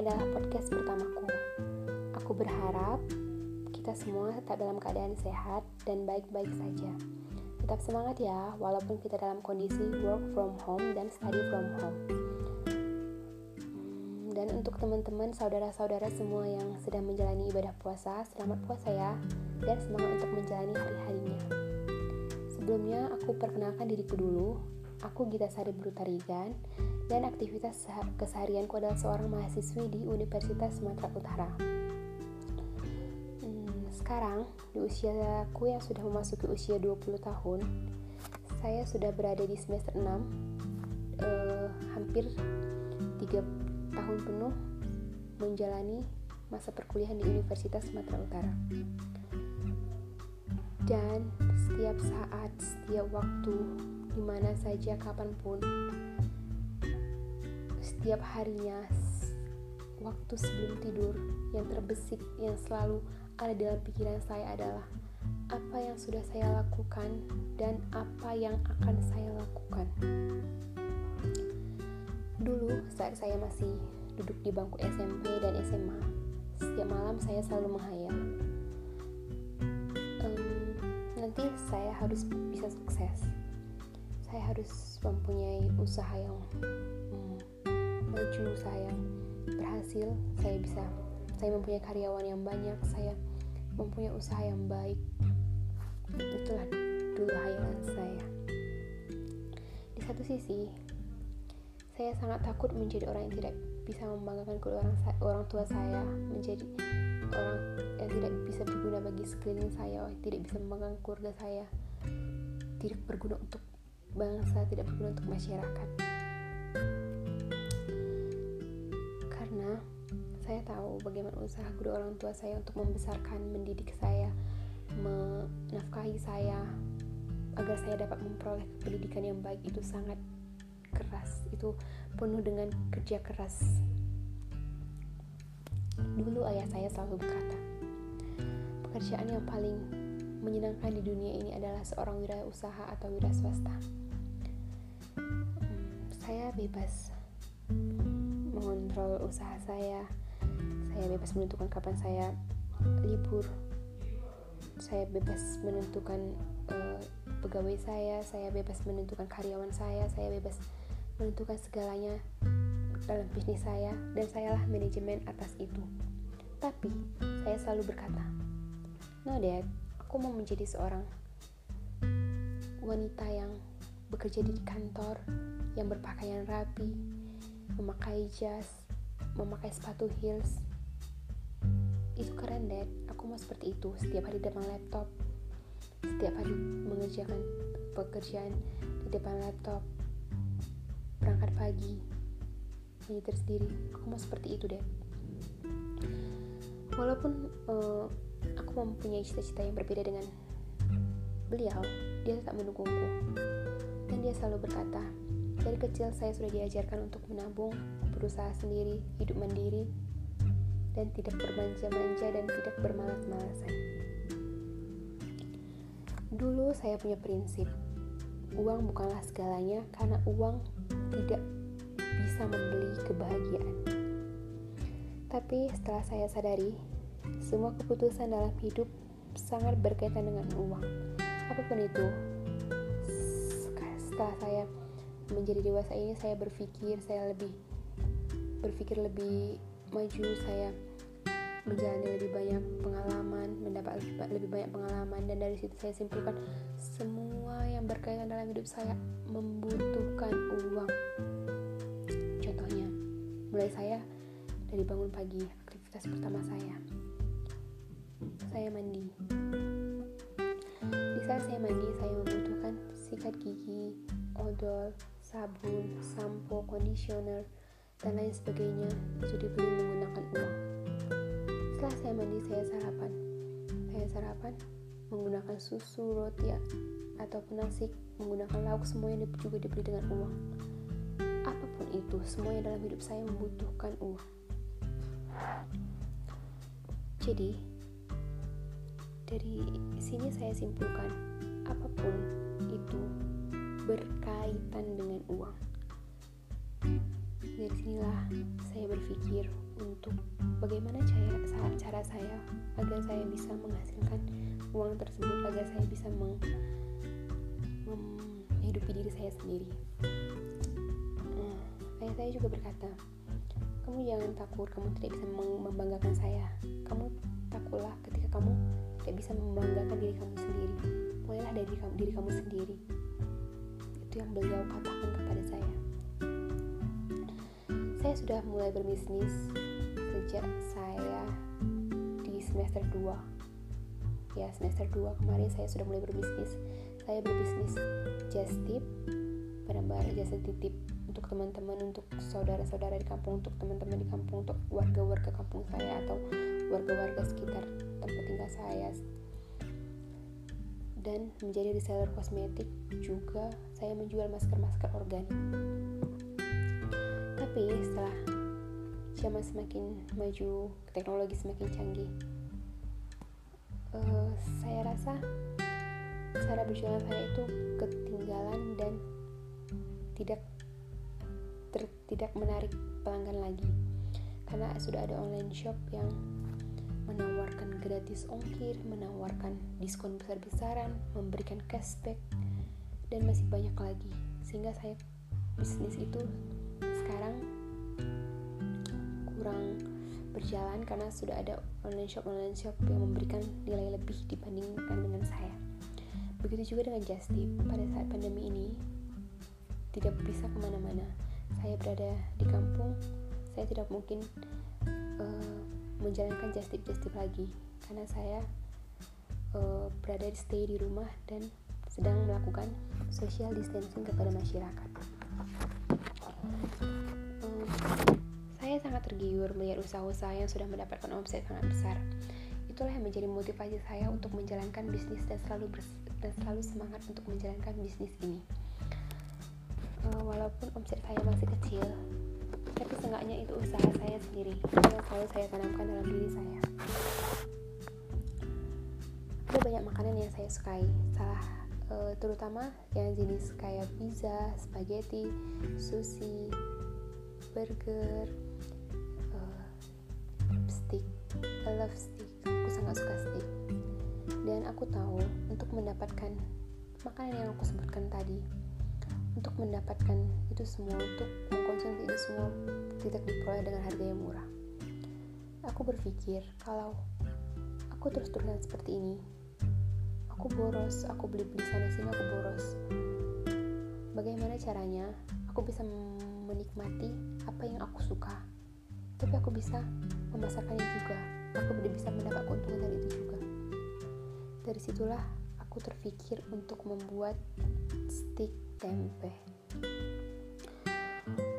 adalah podcast pertamaku. Aku berharap kita semua tetap dalam keadaan sehat dan baik-baik saja. Tetap semangat ya, walaupun kita dalam kondisi work from home dan study from home. Hmm, dan untuk teman-teman, saudara-saudara semua yang sedang menjalani ibadah puasa, selamat puasa ya, dan semangat untuk menjalani hari-harinya. Sebelumnya, aku perkenalkan diriku dulu. Aku Gita Sari Brutarigan dan aktivitas keseharianku adalah seorang mahasiswi di Universitas Sumatera Utara. Hmm, sekarang, di usia aku yang sudah memasuki usia 20 tahun, saya sudah berada di semester 6, eh, hampir 3 tahun penuh menjalani masa perkuliahan di Universitas Sumatera Utara. Dan setiap saat, setiap waktu, di mana saja kapan pun setiap harinya waktu sebelum tidur yang terbesit yang selalu ada dalam pikiran saya adalah apa yang sudah saya lakukan dan apa yang akan saya lakukan. Dulu saat saya masih duduk di bangku SMP dan SMA setiap malam saya selalu menghayal. Um, nanti saya harus bisa sukses. Saya harus mempunyai usaha yang hmm, usaha yang berhasil, saya bisa saya mempunyai karyawan yang banyak, saya mempunyai usaha yang baik. Itulah dulu hayalan saya. Di satu sisi, saya sangat takut menjadi orang yang tidak bisa membanggakan kedua orang orang tua saya, menjadi orang yang tidak bisa berguna bagi sekeliling saya, tidak bisa membanggakan keluarga saya, tidak berguna untuk bangsa tidak berguna untuk masyarakat saya tahu bagaimana usaha kedua orang tua saya untuk membesarkan mendidik saya menafkahi saya agar saya dapat memperoleh pendidikan yang baik itu sangat keras itu penuh dengan kerja keras dulu ayah saya selalu berkata pekerjaan yang paling menyenangkan di dunia ini adalah seorang wirausaha atau wira swasta. Hmm, saya bebas mengontrol usaha saya. Saya bebas menentukan kapan saya libur. Saya bebas menentukan uh, pegawai saya. Saya bebas menentukan karyawan saya. Saya bebas menentukan segalanya dalam bisnis saya dan sayalah manajemen atas itu. Tapi saya selalu berkata, "No, Dad, aku mau menjadi seorang wanita yang bekerja di kantor, yang berpakaian rapi, memakai jas, memakai sepatu heels. Itu keren, Dad. Aku mau seperti itu. Setiap hari depan laptop, setiap hari mengerjakan pekerjaan di depan laptop, berangkat pagi, menyetir sendiri. Aku mau seperti itu, Dad. Walaupun uh, aku mempunyai cita-cita yang berbeda dengan beliau, dia tetap mendukungku. Dan dia selalu berkata, dari kecil saya sudah diajarkan untuk menabung, berusaha sendiri, hidup mandiri, dan tidak bermanja-manja dan tidak bermalas-malasan. Dulu saya punya prinsip, uang bukanlah segalanya karena uang tidak bisa membeli kebahagiaan. Tapi setelah saya sadari, semua keputusan dalam hidup sangat berkaitan dengan uang. Apa pun itu, setelah saya menjadi dewasa ini, saya berpikir saya lebih berpikir lebih maju, saya menjalani lebih banyak pengalaman, mendapat lebih banyak pengalaman dan dari situ saya simpulkan semua yang berkaitan dalam hidup saya membutuhkan uang. Contohnya, mulai saya dari bangun pagi, aktivitas pertama saya saya mandi. Di saat saya mandi, saya membutuhkan sikat gigi, odol, sabun, sampo, conditioner, dan lain sebagainya itu dibeli menggunakan uang. Setelah saya mandi, saya sarapan. Saya sarapan menggunakan susu, roti, ataupun nasi, menggunakan lauk, semuanya juga dibeli dengan uang. Apa pun itu, semuanya dalam hidup saya membutuhkan uang. Jadi, dari sini saya simpulkan apa pun itu berkaitan dengan uang. Dari sinilah saya berpikir untuk bagaimana cara, cara saya agar saya bisa menghasilkan uang tersebut agar saya bisa meng, menghidupi diri saya sendiri. Nah, ayah saya juga berkata, kamu jangan takut, kamu tidak bisa membanggakan saya. Kamu takutlah ketika kamu tidak bisa membanggakan diri kamu sendiri. Mulailah dari diri kamu sendiri. Itu yang beliau katakan kepada saya. Saya sudah mulai berbisnis sejak saya di semester 2 ya semester 2 kemarin saya sudah mulai berbisnis. Saya berbisnis just tip barang-barang jasa titip untuk teman-teman untuk saudara-saudara di kampung untuk teman-teman di kampung untuk warga-warga kampung saya atau warga-warga sekitar tempat tinggal saya. Dan menjadi reseller kosmetik juga saya menjual masker-masker organik. Tapi setelah zaman semakin maju teknologi semakin canggih uh, saya rasa cara berjualan saya itu ketinggalan dan tidak ter, tidak menarik pelanggan lagi. Karena sudah ada online shop yang menawarkan gratis ongkir, menawarkan diskon besar-besaran, memberikan cashback dan masih banyak lagi. Sehingga saya bisnis itu sekarang kurang berjalan karena sudah ada online shop online shop yang memberikan nilai lebih dibandingkan dengan saya. Begitu juga dengan Justip pada saat pandemi ini tidak bisa ke mana-mana. Saya berada di kampung saya tidak mungkin uh, menjalankan just tip just tip lagi. Karena saya uh, berada stay di rumah dan sedang melakukan social distancing kepada masyarakat. Uh, saya sangat tergiur melihat usaha-usaha yang sudah mendapatkan omset sangat besar. Itulah yang menjadi motivasi saya untuk menjalankan bisnis dan selalu dan selalu semangat untuk menjalankan bisnis ini. Uh, walaupun omset saya masih kecil tapi seenggaknya itu usaha saya sendiri yang selalu saya tanamkan dalam diri saya. Ada banyak makanan yang saya sukai. Salah uh, terutama yang jenis kayak pizza, spaghetti, sushi, burger, uh, steak, I love steak. Aku sangat suka steak. Dan aku tahu untuk mendapatkan makanan yang aku sebutkan tadi, untuk mendapatkan itu semua untuk mengkonsumsi itu semua tidak diperoleh dengan harga yang murah aku berpikir kalau aku terus-terusan seperti ini aku boros aku beli-beli sana sini aku boros. Bagaimana caranya aku bisa menikmati apa yang aku suka? Tapi aku bisa memasarkannya juga. Aku bisa mendapat keuntungan dari itu juga. Dari situlah aku terpikir untuk membuat stick tempe.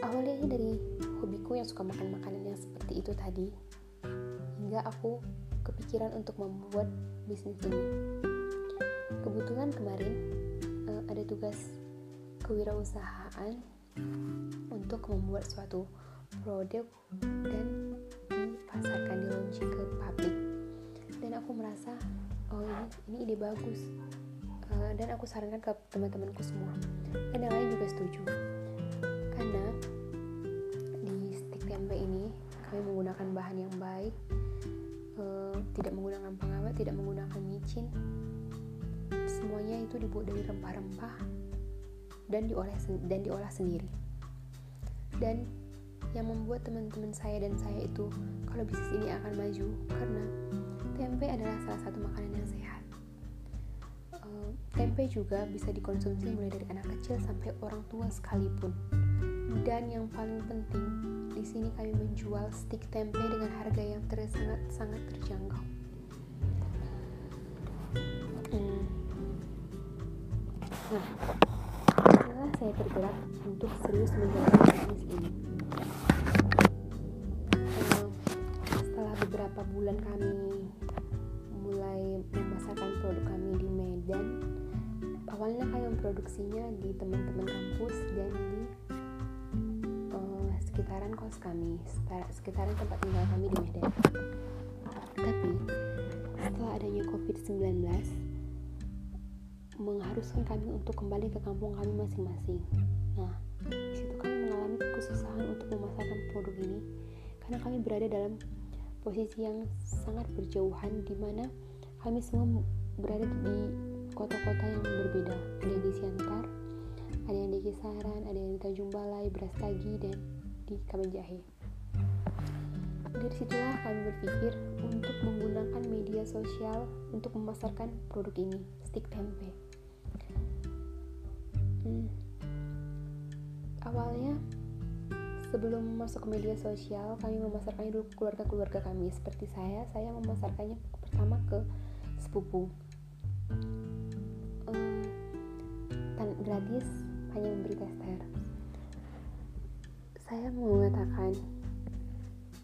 Awalnya ini dari hobiku yang suka makan makanan yang seperti itu tadi hingga aku kepikiran untuk membuat bisnis ini kebetulan kemarin uh, ada tugas kewirausahaan untuk membuat suatu produk dan dipasarkan di launching ke publik. Dan aku merasa oh ini ini ide bagus. Uh, dan aku sarankan ke teman-temanku semua. Dan yang lain juga setuju. Karena di stick tempe ini kami menggunakan bahan yang baik uh, tidak menggunakan pengawet tidak menggunakan micin semuanya itu dibuat dari rempah-rempah dan diolah dan diolah sendiri dan yang membuat teman-teman saya dan saya itu kalau bisnis ini akan maju karena tempe adalah salah satu makanan yang sehat Tempe juga bisa dikonsumsi mulai dari anak kecil sampai orang tua sekalipun. Dan yang paling penting, di sini kami menjual stik tempe dengan harga yang ter sangat sangat terjangkau. Nah, setelah saya tergerak untuk serius menjalankan bisnis ini, uh, setelah beberapa bulan kami mulai memasarkan produk kami di Medan awalnya kami memproduksinya di teman-teman kampus dan di uh, sekitaran kos kami sekitaran tempat tinggal kami di Medan. Tapi setelah adanya COVID-19 mengharuskan kami untuk kembali ke kampung kami masing-masing. Nah di situ kami mengalami kesusahan untuk memasarkan produk ini karena kami berada dalam posisi yang sangat berjauhan di mana kami semua berada di kota-kota yang berbeda. Ada di Siantar ada yang di Kisaran ada yang di Tanjung Balai Brastagi dan di Kabanjahe. Dari situlah kami berpikir untuk menggunakan media sosial untuk memasarkan produk ini stick tempe hmm. awalnya sebelum masuk ke media sosial kami memasarkannya dulu ke keluarga-keluarga kami. Seperti saya saya memasarkannya pertama ke sepupu. Um, gratis hanya memberi tester. Saya mengatakan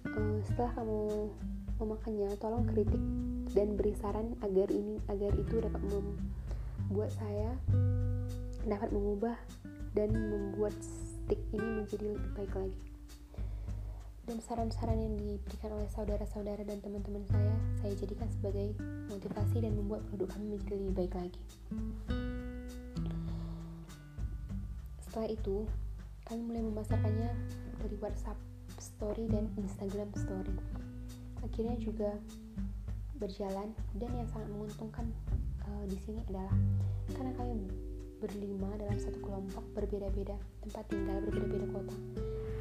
uh, setelah kamu memakannya tolong kritik dan beri saran agar ini agar itu dapat membuat saya dapat mengubah dan membuat stick ini menjadi lebih baik lagi. Dan saran-saran yang diberikan oleh saudara-saudara dan teman-teman saya saya jadikan sebagai motivasi dan membuat produk kami menjadi lebih baik lagi. Setelah itu kami mulai memasarkannya dari WhatsApp Story dan Instagram Story. Akhirnya juga berjalan dan yang sangat menguntungkan uh, di sini adalah karena kami berlima dalam satu kelompok berbeda-beda tempat tinggal berbeda-beda kota.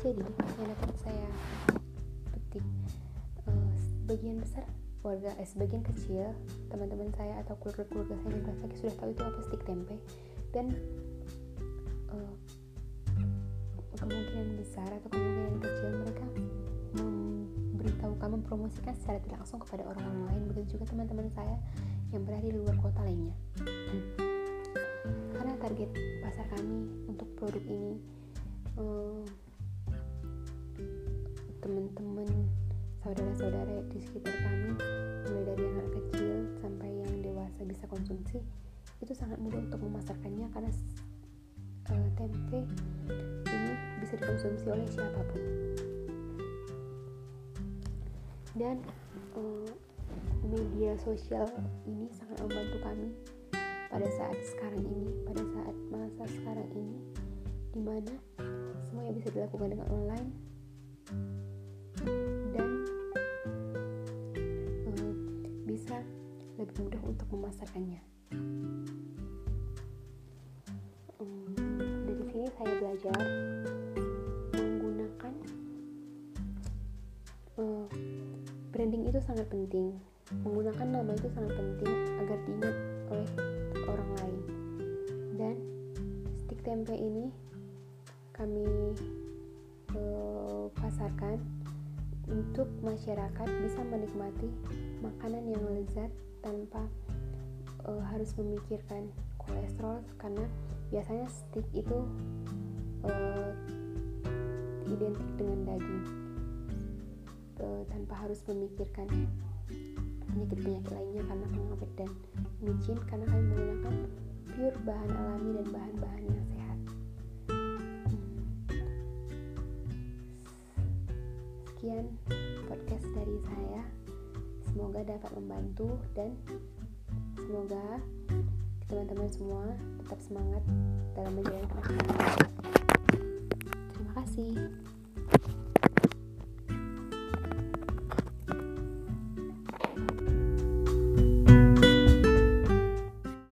Jadi yang dapat saya petik uh, sebagian besar keluarga eh, sebagian kecil teman-teman saya atau keluarga-keluarga saya di Brastagi sudah tahu itu apa stik tempe. Dan uh, kemungkinan besar atau kemungkinan kecil mereka memberitahukan mempromosikan secara tidak langsung kepada orang-orang lain begitu juga teman-teman saya yang berada di luar kota lainnya. karena target pasar kami untuk produk ini. Uh, teman-teman saudara-saudara di sekitar kami mulai dari anak kecil sampai yang dewasa bisa konsumsi itu sangat mudah untuk memasarkannya karena uh, tempe ini bisa dikonsumsi oleh siapa pun. Dan uh, media sosial ini sangat membantu kami pada saat sekarang ini pada saat masa sekarang ini di mana semuanya bisa dilakukan dengan online dan uh, bisa lebih mudah untuk memasarkannya. Um, dari sini saya belajar menggunakan uh, branding itu sangat penting. Menggunakan nama itu sangat penting agar diingat oleh orang lain. Dan stick tempe ini kami pasarkan untuk masyarakat bisa menikmati makanan yang lezat tanpa uh, harus memikirkan kolesterol karena biasanya stick itu uh, identik dengan daging tanpa harus memikirkan penyakit-penyakit lainnya karena pengawet dan micin karena kami menggunakan pure bahan alami dan bahan-bahan yang sehat sekian podcast dari saya. Semoga dapat membantu dan semoga teman-teman semua tetap semangat dalam menjalani Terima kasih.